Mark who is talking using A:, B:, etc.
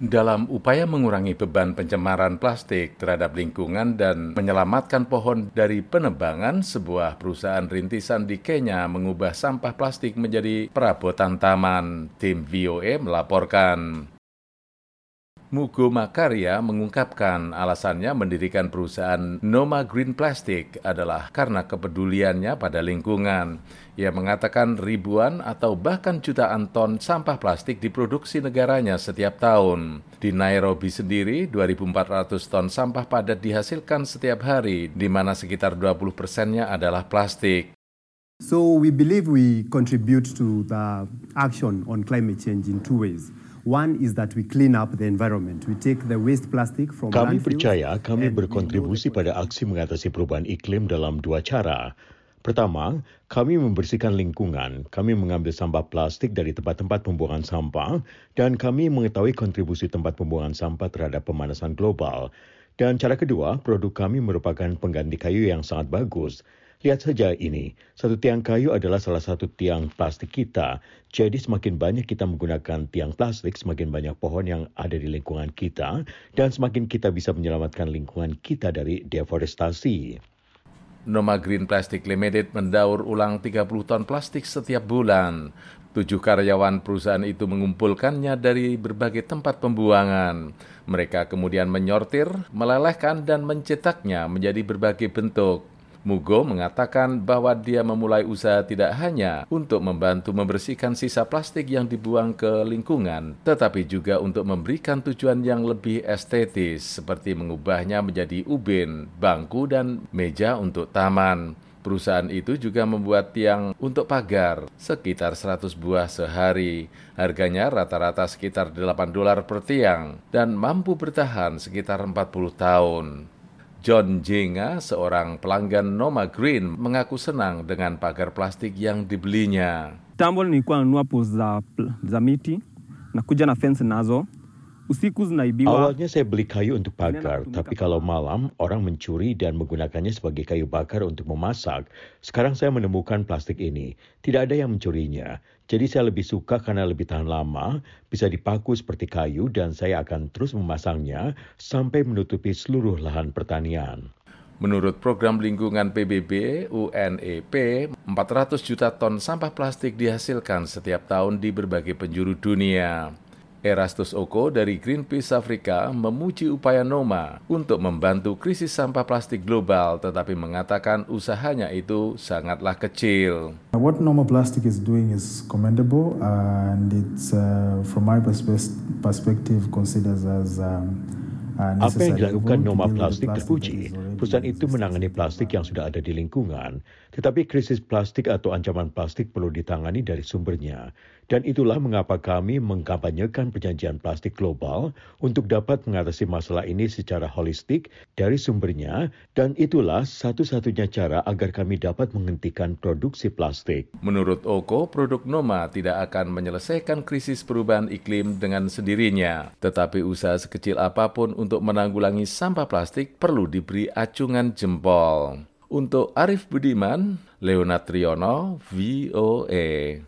A: Dalam upaya mengurangi beban pencemaran plastik terhadap lingkungan dan menyelamatkan pohon dari penebangan, sebuah perusahaan rintisan di Kenya mengubah sampah plastik menjadi perabotan taman. Tim VOA melaporkan. Mugo Makarya mengungkapkan alasannya mendirikan perusahaan Noma Green Plastic adalah karena kepeduliannya pada lingkungan. Ia mengatakan ribuan atau bahkan jutaan ton sampah plastik diproduksi negaranya setiap tahun. Di Nairobi sendiri, 2.400 ton sampah padat dihasilkan setiap hari, di mana sekitar 20 persennya adalah plastik.
B: So we believe we contribute to the action on climate change in two ways. One is that we clean up the environment. We take the waste plastic from
C: Kami percaya kami berkontribusi pada aksi mengatasi perubahan iklim dalam dua cara. Pertama, kami membersihkan lingkungan. Kami mengambil sampah plastik dari tempat-tempat pembuangan sampah dan kami mengetahui kontribusi tempat pembuangan sampah terhadap pemanasan global. Dan cara kedua, produk kami merupakan pengganti kayu yang sangat bagus. Lihat saja ini, satu tiang kayu adalah salah satu tiang plastik kita. Jadi semakin banyak kita menggunakan tiang plastik, semakin banyak pohon yang ada di lingkungan kita, dan semakin kita bisa menyelamatkan lingkungan kita dari deforestasi.
A: Noma Green Plastic Limited mendaur ulang 30 ton plastik setiap bulan. Tujuh karyawan perusahaan itu mengumpulkannya dari berbagai tempat pembuangan. Mereka kemudian menyortir, melelehkan, dan mencetaknya menjadi berbagai bentuk. Mugo mengatakan bahwa dia memulai usaha tidak hanya untuk membantu membersihkan sisa plastik yang dibuang ke lingkungan, tetapi juga untuk memberikan tujuan yang lebih estetis, seperti mengubahnya menjadi ubin, bangku, dan meja untuk taman. Perusahaan itu juga membuat tiang untuk pagar, sekitar 100 buah sehari. Harganya rata-rata sekitar 8 dolar per tiang dan mampu bertahan sekitar 40 tahun. John Jenga, seorang pelanggan Noma Green, mengaku senang dengan pagar plastik yang dibelinya.
D: Tambo nilikuwa nanunua post za, za miti nakuja na fence nazo usiku zinaibiwa.
C: Awalnya saya beli kayu untuk pagar, tapi kalau malam orang mencuri dan menggunakannya sebagai kayu bakar untuk memasak. Sekarang saya menemukan plastik ini. Tidak ada yang mencurinya. Jadi saya lebih suka karena lebih tahan lama, bisa dipaku seperti kayu dan saya akan terus memasangnya sampai menutupi seluruh lahan pertanian.
A: Menurut program lingkungan PBB UNEP, 400 juta ton sampah plastik dihasilkan setiap tahun di berbagai penjuru dunia. Erastus Oko dari Greenpeace Afrika memuji upaya Noma untuk membantu krisis sampah plastik global tetapi mengatakan usahanya itu sangatlah kecil.
E: What Noma Plastic is doing is commendable and it's uh, from my perspective considered as um,
C: apa yang dilakukan Noma Plastik terpuji. Perusahaan itu menangani plastik yang sudah ada di lingkungan. Tetapi krisis plastik atau ancaman plastik perlu ditangani dari sumbernya. Dan itulah mengapa kami mengkampanyekan perjanjian plastik global untuk dapat mengatasi masalah ini secara holistik dari sumbernya. Dan itulah satu-satunya cara agar kami dapat menghentikan produksi plastik.
A: Menurut Oko, produk Noma tidak akan menyelesaikan krisis perubahan iklim dengan sendirinya. Tetapi usaha sekecil apa pun untuk menanggulangi sampah plastik perlu diberi acungan jempol. Untuk Arif Budiman, Leonard Triono, VOA.